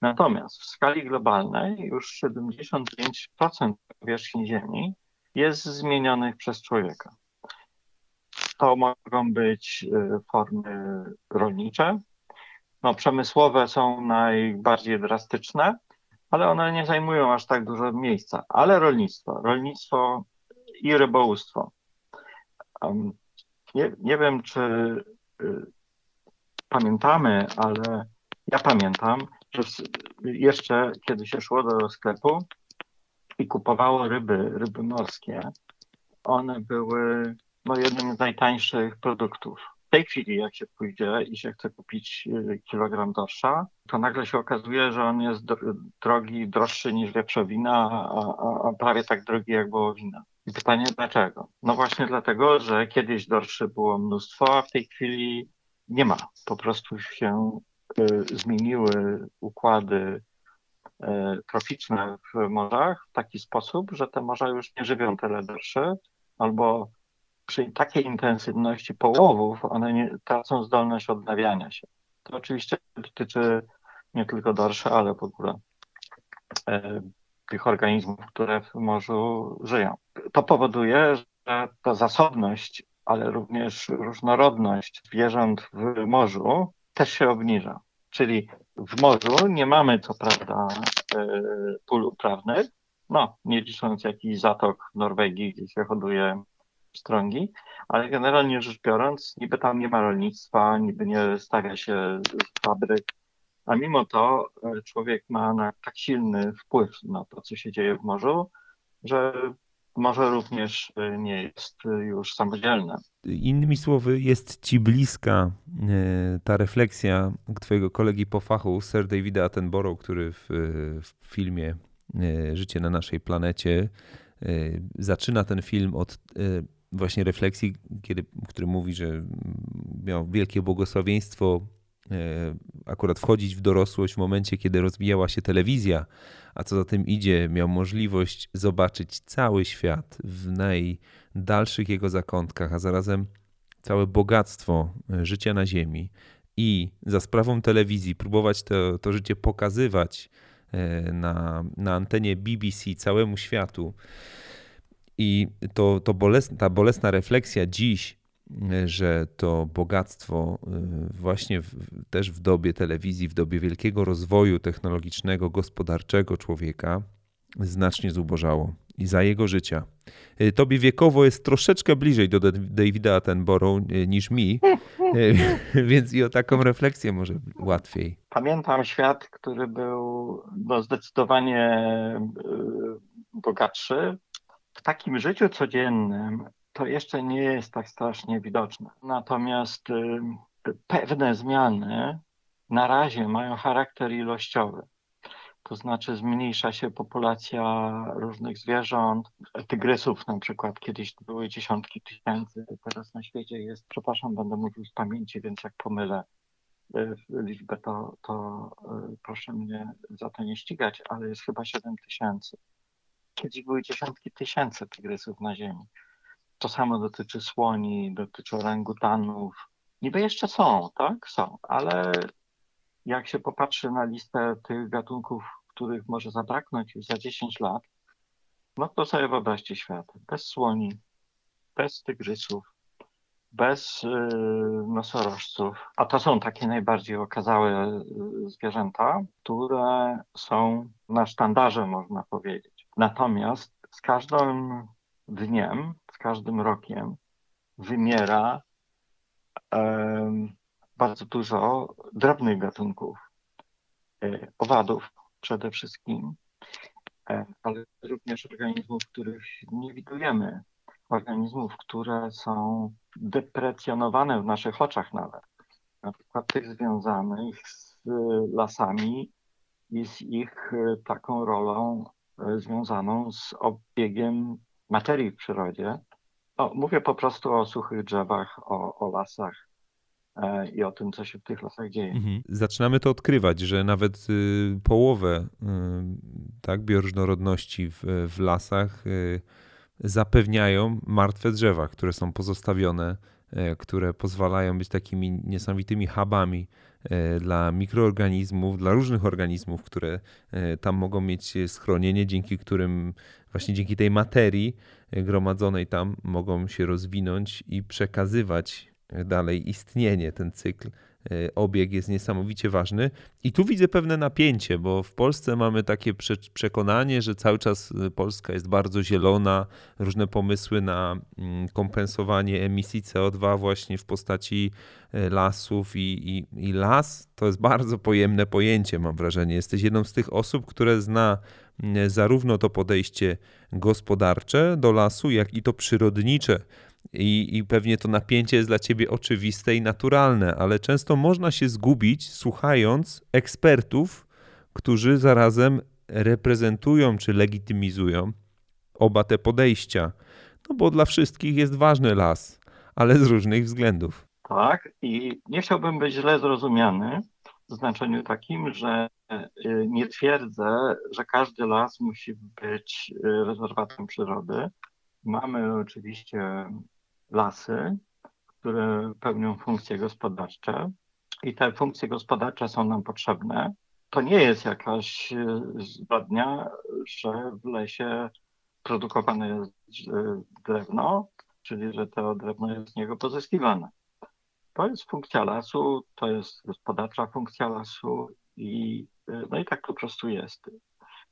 Natomiast w skali globalnej już 75% powierzchni Ziemi jest zmienionych przez człowieka. To mogą być y, formy rolnicze. No, przemysłowe są najbardziej drastyczne, ale one nie zajmują aż tak dużo miejsca. Ale rolnictwo, rolnictwo i rybołówstwo. Nie, nie wiem, czy y, pamiętamy, ale ja pamiętam, że jeszcze kiedy się szło do sklepu i kupowało ryby, ryby morskie, one były no, jednym z najtańszych produktów. W tej chwili, jak się pójdzie i się chce kupić y, kilogram dorsza, to nagle się okazuje, że on jest drogi, droższy niż wieprzowina, a, a, a prawie tak drogi jak wołowina. I pytanie dlaczego? No właśnie dlatego, że kiedyś dorszy było mnóstwo, a w tej chwili nie ma. Po prostu się y, zmieniły układy y, troficzne w morzach w taki sposób, że te morza już nie żywią tyle dorszy, albo przy takiej intensywności połowów one nie, tracą zdolność odnawiania się. To oczywiście dotyczy nie tylko dorszy, ale w ogóle e, tych organizmów, które w morzu żyją. To powoduje, że ta zasobność, ale również różnorodność zwierząt w morzu też się obniża. Czyli w morzu nie mamy co prawda e, pól uprawnych, no nie licząc jakiś zatok w Norwegii, gdzie się hoduje strągi, ale generalnie rzecz biorąc, niby tam nie ma rolnictwa, niby nie stawia się fabryk, a mimo to e, człowiek ma na tak silny wpływ na to, co się dzieje w morzu, że morze również e, nie jest już samodzielne. Innymi słowy, jest ci bliska e, ta refleksja twojego kolegi po fachu, Sir Davida Attenborough, który w, w filmie Życie na naszej planecie zaczyna ten film od właśnie refleksji, kiedy, który mówi, że miał wielkie błogosławieństwo e, akurat wchodzić w dorosłość w momencie, kiedy rozwijała się telewizja, a co za tym idzie, miał możliwość zobaczyć cały świat w najdalszych jego zakątkach, a zarazem całe bogactwo e, życia na Ziemi. I za sprawą telewizji próbować to, to życie pokazywać e, na, na antenie BBC całemu światu i to, to bolesna, ta bolesna refleksja dziś, że to bogactwo y, właśnie w, też w dobie telewizji, w dobie wielkiego rozwoju technologicznego, gospodarczego człowieka znacznie zubożało i za jego życia. Y, tobie wiekowo jest troszeczkę bliżej do Davida Attenborough niż mi, więc i o taką refleksję może łatwiej. Pamiętam świat, który był no, zdecydowanie bogatszy, w takim życiu codziennym to jeszcze nie jest tak strasznie widoczne. Natomiast y, pewne zmiany na razie mają charakter ilościowy. To znaczy zmniejsza się populacja różnych zwierząt, tygrysów na przykład. Kiedyś były dziesiątki tysięcy, teraz na świecie jest, przepraszam, będę mówił z pamięci, więc jak pomylę y, liczbę, to, to y, proszę mnie za to nie ścigać, ale jest chyba 7 tysięcy. Kiedyś były dziesiątki tysięcy tygrysów na Ziemi. To samo dotyczy słoni, dotyczy orangutanów. Niby jeszcze są, tak? Są, ale jak się popatrzy na listę tych gatunków, których może zabraknąć już za 10 lat, no to sobie wyobraźcie świat. Bez słoni, bez tygrysów, bez yy, nosorożców. A to są takie najbardziej okazałe yy, zwierzęta, które są na sztandarze, można powiedzieć. Natomiast z każdym dniem, z każdym rokiem wymiera bardzo dużo drobnych gatunków, e, owadów przede wszystkim, e, ale również organizmów, których nie widujemy, organizmów, które są deprecjonowane w naszych oczach nawet. Na przykład tych związanych z lasami i z ich e, taką rolą E, związaną z obiegiem materii w przyrodzie. No, mówię po prostu o suchych drzewach, o, o lasach e, i o tym, co się w tych lasach dzieje. Mhm. Zaczynamy to odkrywać, że nawet y, połowę y, tak, bioróżnorodności w, w lasach y, zapewniają martwe drzewa, które są pozostawione, które pozwalają być takimi niesamowitymi hubami E, dla mikroorganizmów, dla różnych organizmów, które e, tam mogą mieć schronienie, dzięki którym właśnie dzięki tej materii e, gromadzonej tam mogą się rozwinąć i przekazywać dalej istnienie, ten cykl E, obieg jest niesamowicie ważny. I tu widzę pewne napięcie, bo w Polsce mamy takie przekonanie, że cały czas e, Polska jest bardzo zielona, różne pomysły na mm, kompensowanie emisji CO2 właśnie w postaci e, lasów i, i, i las to jest bardzo pojemne pojęcie, mam wrażenie. Jesteś jedną z tych osób, które zna mm, zarówno to podejście gospodarcze do lasu, jak i to przyrodnicze i, I pewnie to napięcie jest dla ciebie oczywiste i naturalne, ale często można się zgubić słuchając ekspertów, którzy zarazem reprezentują czy legitymizują oba te podejścia. No bo dla wszystkich jest ważny las, ale z różnych względów. Tak, i nie chciałbym być źle zrozumiany w znaczeniu takim, że y, nie twierdzę, że każdy las musi być y, rezerwatem przyrody. Mamy oczywiście lasy, które pełnią funkcje gospodarcze i te funkcje gospodarcze są nam potrzebne. To nie jest jakaś e, zbrodnia, że w lesie produkowane jest e, drewno, czyli że to drewno jest z niego pozyskiwane. To jest funkcja lasu, to jest gospodarcza funkcja lasu i, e, no i tak po prostu jest.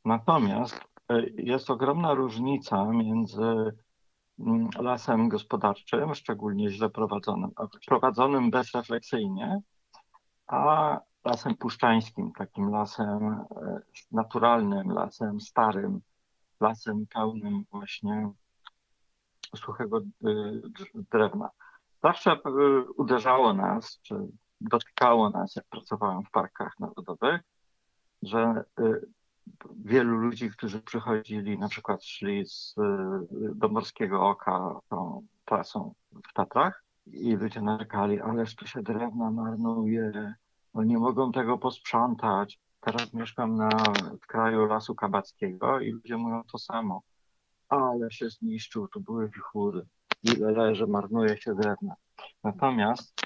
Natomiast jest ogromna różnica między lasem gospodarczym, szczególnie źle prowadzonym, prowadzonym bezrefleksyjnie, a lasem puszczańskim, takim lasem e, naturalnym, lasem starym, lasem pełnym właśnie suchego e, drewna. Zawsze e, uderzało nas, czy dotykało nas, jak pracowałem w parkach narodowych, że wielu ludzi, którzy przychodzili, na przykład szli z, do Morskiego Oka tą trasą w Tatrach i ludzie narzekali, ależ tu się drewna marnuje, oni nie mogą tego posprzątać. Teraz mieszkam na kraju Lasu Kabackiego i ludzie mówią to samo. Ale się zniszczył, to były wichury. Ile leży, marnuje się drewna. Natomiast,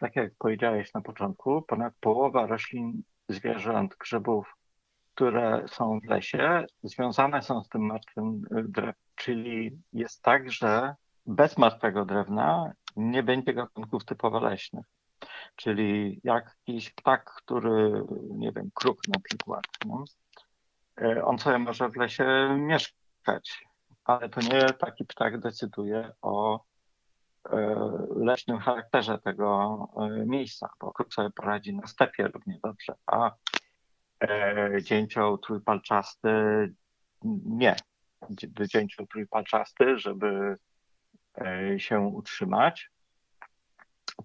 tak jak powiedziałeś na początku, ponad połowa roślin, zwierząt, grzybów które są w lesie, związane są z tym martwym drewnem. Czyli jest tak, że bez martwego drewna nie będzie gatunków typowo leśnych. Czyli jakiś ptak, który, nie wiem, kruk na przykład, no, on sobie może w lesie mieszkać, ale to nie taki ptak decyduje o e, leśnym charakterze tego miejsca, bo kruk sobie poradzi na stepie równie dobrze, a dzięcioł trójpalczasty nie. Dzięcioł trójpalczasty, żeby e, się utrzymać,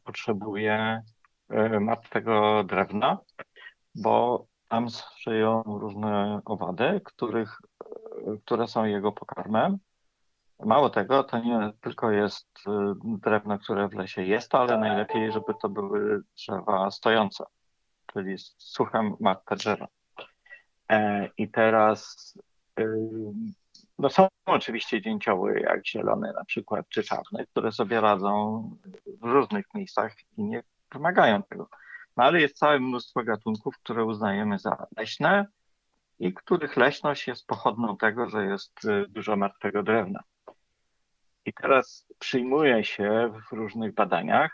potrzebuje e, martwego drewna, bo tam żyją różne owady, których, e, które są jego pokarmem. Mało tego, to nie tylko jest e, drewno, które w lesie jest, ale najlepiej, żeby to były drzewa stojące czyli sucha matka drzewa. E, I teraz no są oczywiście dzięcioły, jak zielone na przykład, czy czarne, które sobie radzą w różnych miejscach i nie wymagają tego. No ale jest całe mnóstwo gatunków, które uznajemy za leśne i których leśność jest pochodną tego, że jest y, dużo martwego drewna. I teraz przyjmuje się w różnych badaniach,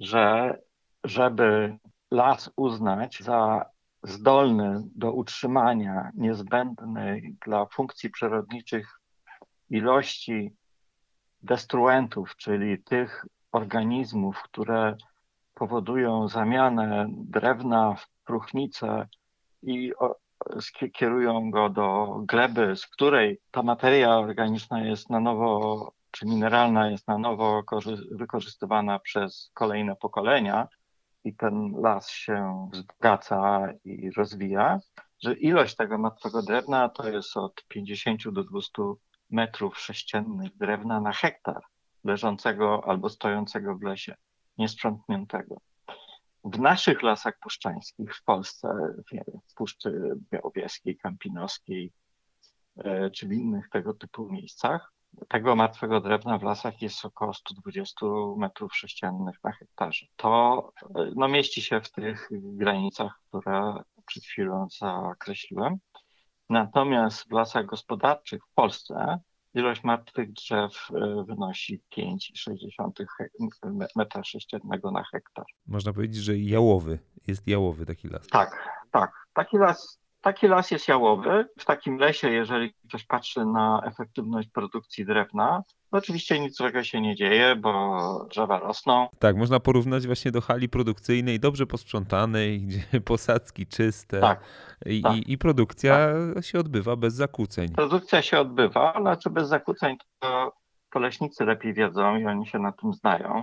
że żeby las uznać za zdolny do utrzymania niezbędnej dla funkcji przyrodniczych ilości destruentów, czyli tych organizmów, które powodują zamianę drewna w próchnicę i kierują go do gleby, z której ta materia organiczna jest na nowo, czy mineralna jest na nowo wykorzystywana przez kolejne pokolenia, i ten las się wzbogaca i rozwija, że ilość tego martwego drewna to jest od 50 do 200 metrów sześciennych drewna na hektar leżącego albo stojącego w lesie, niesprzątniętego. W naszych lasach puszczańskich w Polsce, w Puszczy Białowieskiej, Kampinoskiej e, czy w innych tego typu miejscach, tego martwego drewna w lasach jest około 120 metrów sześciennych na hektarze. To no, mieści się w tych granicach, które przed chwilą zakreśliłem. Natomiast w lasach gospodarczych w Polsce ilość martwych drzew e, wynosi 5,6 metra sześciennego na hektar. Można powiedzieć, że jałowy, jest jałowy taki las. Tak, tak. Taki las Taki las jest jałowy. W takim lesie, jeżeli ktoś patrzy na efektywność produkcji drewna, to oczywiście nic złego się nie dzieje, bo drzewa rosną. Tak, można porównać właśnie do hali produkcyjnej, dobrze posprzątanej, gdzie posadzki czyste tak, i, tak, i, produkcja tak. się odbywa bez zakłóceń. Produkcja się odbywa, ale czy bez zakłóceń to, to leśnicy lepiej wiedzą i oni się na tym znają.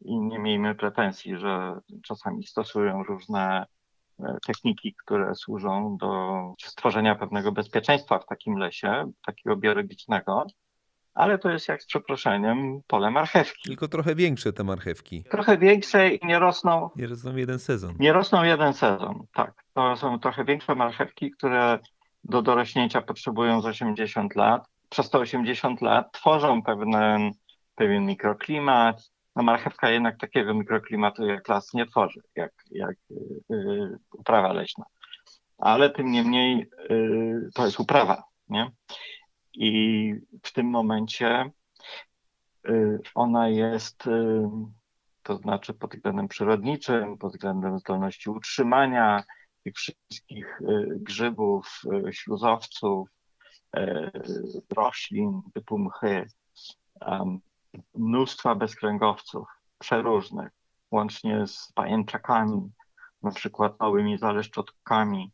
I nie miejmy pretensji, że czasami stosują różne techniki, które służą do stworzenia pewnego bezpieczeństwa w takim lesie, takiego biologicznego, ale to jest jak z przeproszeniem pole marchewki. Tylko trochę większe te marchewki. Trochę większe i nie rosną. Nie rosną jeden sezon. Nie rosną jeden sezon, tak. To są trochę większe marchewki, które do dorośnięcia potrzebują z 80 lat. Przez te 80 lat tworzą pewien, pewien mikroklimat, no marchewka jednak takiego mikroklimatu jak las nie tworzy, jak, jak yy, uprawa leśna. Ale tym niemniej yy, to jest uprawa, nie? I w tym momencie yy, ona jest, y, to znaczy pod względem przyrodniczym, pod względem zdolności utrzymania tych wszystkich y, grzybów, śluzowców, roślin typu mchy, mnóstwa bezkręgowców, przeróżnych, łącznie z pajęczakami, na przykład małymi zaleszczotkami.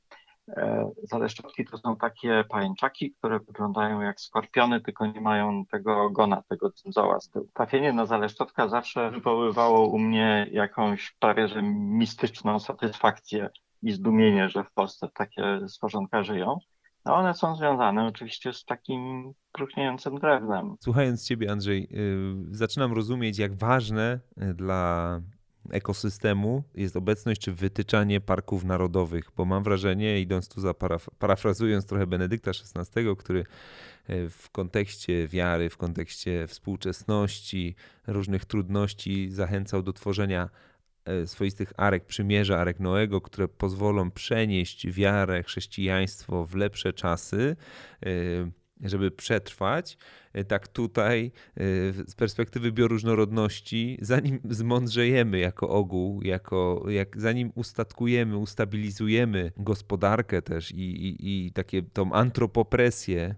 E, zaleszczotki to są takie pajęczaki, które wyglądają jak skorpiony, tylko nie mają tego ogona, tego cymzoła z tyłu. Trafienie na zaleszczotka zawsze wywoływało u mnie jakąś prawie że mistyczną satysfakcję i zdumienie, że w Polsce takie stworzonka żyją. No one są związane oczywiście z takim próchniejącym drewnem. Słuchając Ciebie, Andrzej, yy, zaczynam rozumieć, jak ważne y, dla ekosystemu jest obecność czy wytyczanie parków narodowych, bo mam wrażenie, idąc tu za paraf parafrazując trochę Benedykta XVI, który y, w kontekście wiary, w kontekście współczesności, różnych trudności zachęcał do tworzenia swoistych arek przymierza, arek Noego, które pozwolą przenieść wiarę, chrześcijaństwo w lepsze czasy, e, żeby przetrwać. E, tak tutaj z perspektywy bioróżnorodności, zanim zmądrzejemy jako ogół, jako, jak, zanim ustatkujemy, ustabilizujemy gospodarkę też i, i, i takie tą antropopresję,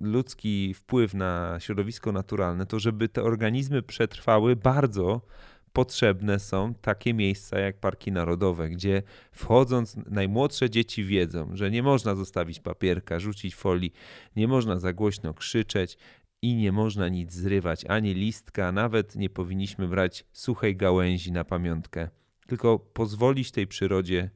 ludzki wpływ na środowisko naturalne, to żeby te organizmy przetrwały bardzo potrzebne są takie miejsca jak parki narodowe, gdzie wchodząc najmłodsze dzieci wiedzą, że nie można zostawić papierka, rzucić folii, nie można za głośno krzyczeć i nie można nic zrywać, ani listka, nawet nie powinniśmy brać suchej gałęzi na pamiątkę, tylko pozwolić tej przyrodzie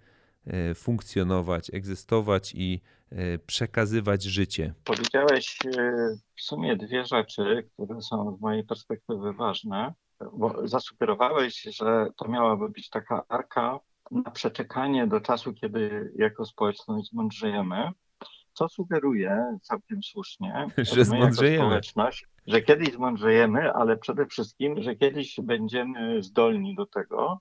e, funkcjonować, egzystować i e, przekazywać życie. Powiedziałeś e, w sumie dwie rzeczy, które są z mojej perspektywy ważne bo zasugerowałeś, że to miałaby być taka arka na przeczekanie do czasu, kiedy jako społeczność zmądrzejemy, co sugeruje całkiem słusznie, że zmądrzejemy. społeczność, że kiedyś zmądrzejemy, ale przede wszystkim, że kiedyś będziemy zdolni do tego,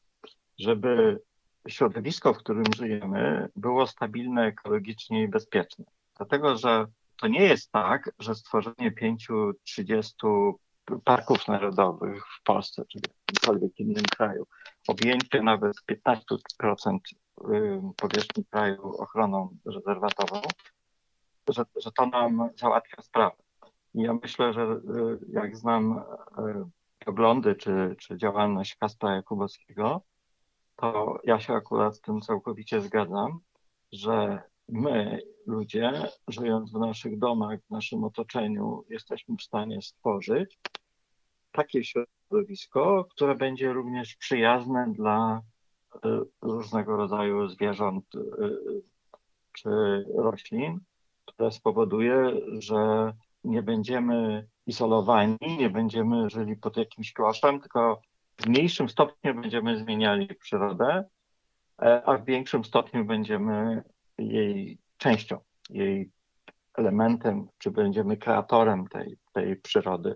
żeby środowisko, w którym żyjemy, było stabilne, ekologicznie i bezpieczne. Dlatego, że to nie jest tak, że stworzenie 5-30 parków narodowych w Polsce czy w jakimkolwiek innym kraju, objęcie nawet 15% y, powierzchni kraju ochroną rezerwatową, że, że to nam załatwia sprawę. I ja myślę, że y, jak znam y, poglądy czy, czy działalność Kaspra Jakubowskiego, to ja się akurat z tym całkowicie zgadzam, że my, ludzie, żyjąc w naszych domach, w naszym otoczeniu, jesteśmy w stanie stworzyć takie środowisko, które będzie również przyjazne dla e, różnego rodzaju zwierząt e, czy roślin, które spowoduje, że nie będziemy izolowani, nie będziemy żyli pod jakimś kosztem, tylko w mniejszym stopniu będziemy zmieniali przyrodę, e, a w większym stopniu będziemy jej częścią, jej elementem, czy będziemy kreatorem tej, tej przyrody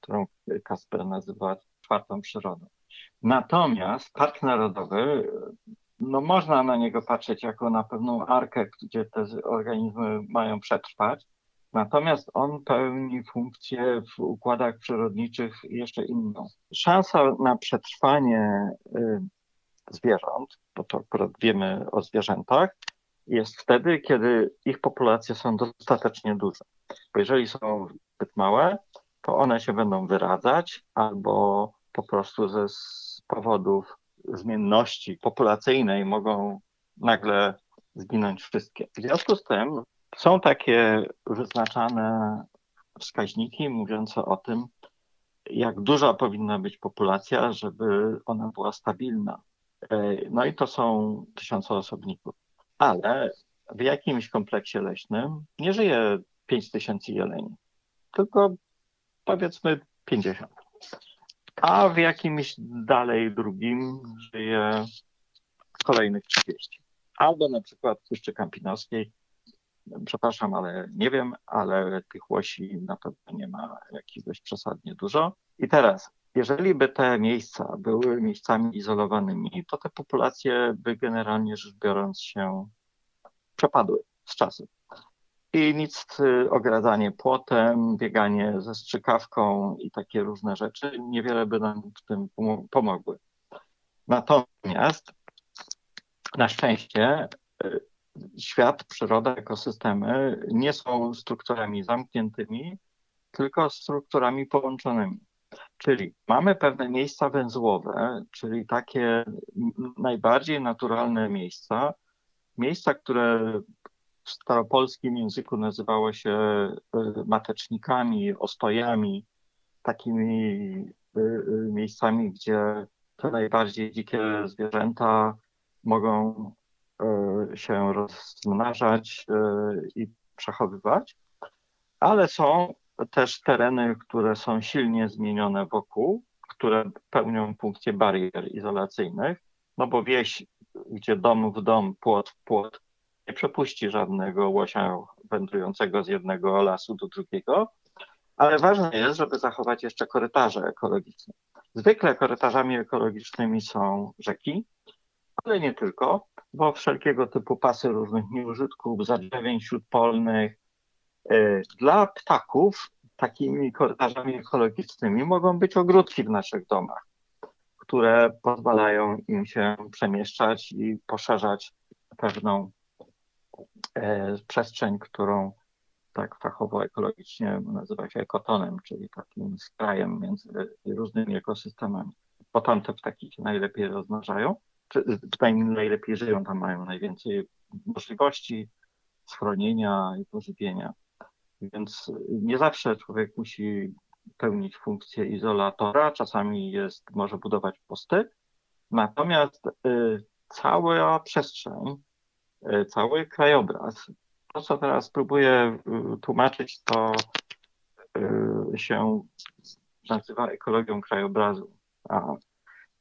którą Kasper nazywa czwartą przyrodą. Natomiast Park Narodowy, no można na niego patrzeć jako na pewną arkę, gdzie te organizmy mają przetrwać, Natomiast on pełni funkcję w układach przyrodniczych jeszcze inną. Szansa na przetrwanie y, zwierząt, bo to akurat wiemy o zwierzętach, jest wtedy, kiedy ich populacje są dostatecznie duże. Bo jeżeli są zbyt małe, to one się będą wyradzać albo po prostu ze powodów zmienności populacyjnej mogą nagle zginąć wszystkie. W związku z tym są takie wyznaczane wskaźniki mówiące o tym, jak duża powinna być populacja, żeby ona była stabilna. E, no i to są tysiące osobników. Ale w jakimś kompleksie leśnym nie żyje 5 tysięcy jeleni, tylko powiedzmy 50. A w jakimś dalej drugim żyje kolejnych 30. Albo na przykład w Puszczy Kampinoskiej, przepraszam, ale nie wiem, ale tych łosi na pewno nie ma jakiegoś przesadnie dużo. I teraz, jeżeli by te miejsca były miejscami izolowanymi, to te populacje by generalnie rzecz biorąc się przepadły z czasem. I nic, y, ogradzanie płotem, bieganie ze strzykawką i takie różne rzeczy niewiele by nam w tym pomogły. Natomiast na szczęście y, świat, przyroda, ekosystemy nie są strukturami zamkniętymi, tylko strukturami połączonymi. Czyli mamy pewne miejsca węzłowe, czyli takie najbardziej naturalne miejsca, miejsca, które w staropolskim języku nazywało się e, matecznikami, ostojami, takimi e, e, miejscami, gdzie te najbardziej dzikie zwierzęta mogą się rozmnażać i przechowywać, ale są też tereny, które są silnie zmienione wokół, które pełnią funkcję barier izolacyjnych, no bo wieś, gdzie dom w dom, płot w płot, nie przepuści żadnego łosia wędrującego z jednego lasu do drugiego, ale ważne jest, żeby zachować jeszcze korytarze ekologiczne. Zwykle korytarzami ekologicznymi są rzeki, ale nie tylko, bo wszelkiego typu pasy różnych nieużytków, zadrzewień śródpolnych. Y, dla ptaków takimi korytarzami ekologicznymi mogą być ogródki w naszych domach, które pozwalają im się przemieszczać i poszerzać pewną przestrzeń, którą tak fachowo ekologicznie nazywa się ekotonem, czyli takim skrajem między różnymi ekosystemami. Bo tam te ptaki się najlepiej rozmnażają, czy przynajmniej najlepiej żyją, tam mają najwięcej możliwości schronienia i pożywienia. Więc nie zawsze człowiek musi pełnić funkcję izolatora, czasami jest, może budować posty, natomiast y, cała przestrzeń E, cały krajobraz. To, co teraz próbuję e, tłumaczyć, to e, się nazywa ekologią krajobrazu,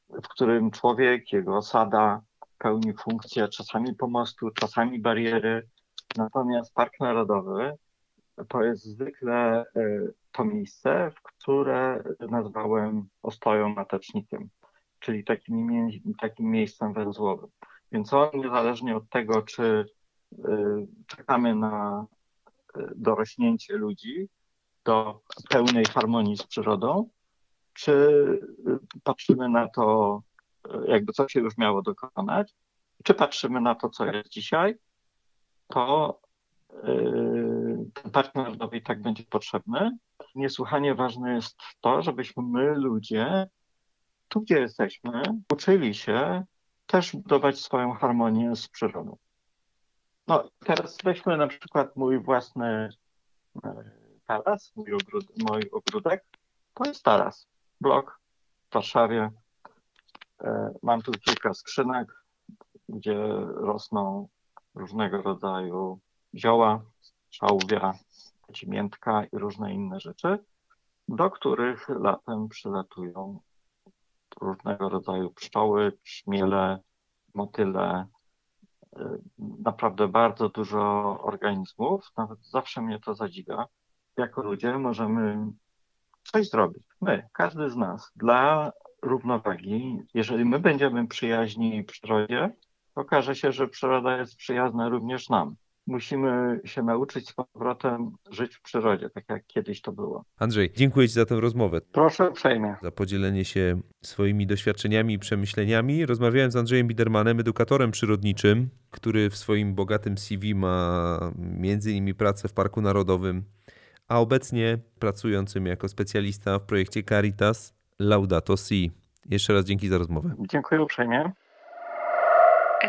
w którym człowiek, jego osada pełni funkcję czasami pomostu, czasami bariery. Natomiast Park Narodowy to jest zwykle to miejsce, które nazwałem ostoją matecznikiem, czyli takim, takim miejscem węzłowym. Więc on niezależnie od tego, czy y, czekamy na y, dorośnięcie ludzi do pełnej harmonii z przyrodą, czy y, patrzymy na to, jakby co się już miało dokonać, czy patrzymy na to, co jest dzisiaj, to ten park narodowy i tak będzie potrzebny. Niesłychanie ważne jest to, żebyśmy my, ludzie, tu gdzie jesteśmy, uczyli się też budować swoją harmonię z przyrodą. No teraz weźmy na przykład mój własny e, taras, mój, ogród, mój ogródek. To jest taras, blok w Warszawie. E, mam tu kilka skrzynek, gdzie rosną różnego rodzaju zioła, szałwia, ciemiętka i różne inne rzeczy, do których latem przylatują różnego rodzaju pszczoły, czmiele, motyle, y, naprawdę bardzo dużo organizmów. Nawet zawsze mnie to zadziwia. Jako ludzie możemy coś zrobić. My, każdy z nas, dla równowagi. Jeżeli my będziemy przyjaźni przyrodzie, okaże się, że przyroda jest przyjazna również nam. Musimy się nauczyć z powrotem żyć w przyrodzie, tak jak kiedyś to było. Andrzej, dziękuję Ci za tę rozmowę. Proszę uprzejmie. Za podzielenie się swoimi doświadczeniami i przemyśleniami. Rozmawiałem z Andrzejem Bidermanem, edukatorem przyrodniczym, który w swoim bogatym CV ma między innymi pracę w Parku Narodowym, a obecnie pracującym jako specjalista w projekcie Caritas Laudato Si. Jeszcze raz dzięki za rozmowę. Dziękuję uprzejmie.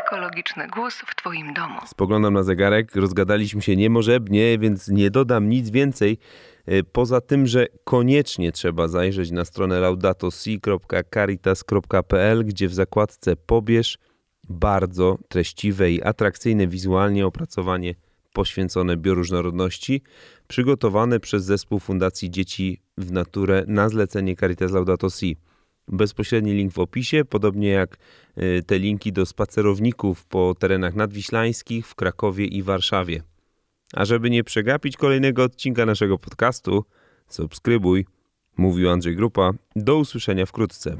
Ekologiczny w Twoim domu. Spoglądam na zegarek, rozgadaliśmy się niemożebnie, więc nie dodam nic więcej. E, Poza tym, że koniecznie trzeba zajrzeć na stronę laudatosi.caritas.pl, gdzie w zakładce pobierz bardzo treściwe i atrakcyjne wizualnie opracowanie poświęcone bioróżnorodności, przygotowane przez zespół Fundacji Dzieci w Naturę na zlecenie Caritas Laudato Si. Bezpośredni link w opisie, podobnie jak y, te linki do spacerowników po terenach nadwiślańskich w Krakowie i Warszawie. A żeby nie przegapić kolejnego odcinka naszego podcastu, subskrybuj. Mówił Andrzej Grupa. Do usłyszenia wkrótce.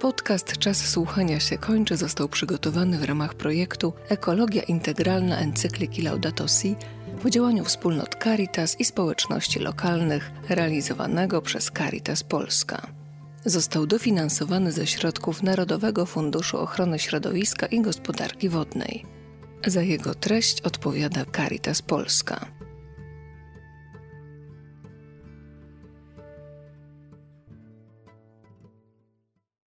Podcast Czas Słuchania się kończy został przygotowany w ramach projektu Ekologia Integralna Encykliki Laudato Si w działaniu wspólnot Caritas i społeczności lokalnych realizowanego przez Caritas Polska. Został dofinansowany ze środków Narodowego Funduszu Ochrony Środowiska i Gospodarki Wodnej. Za jego treść odpowiada Caritas Polska.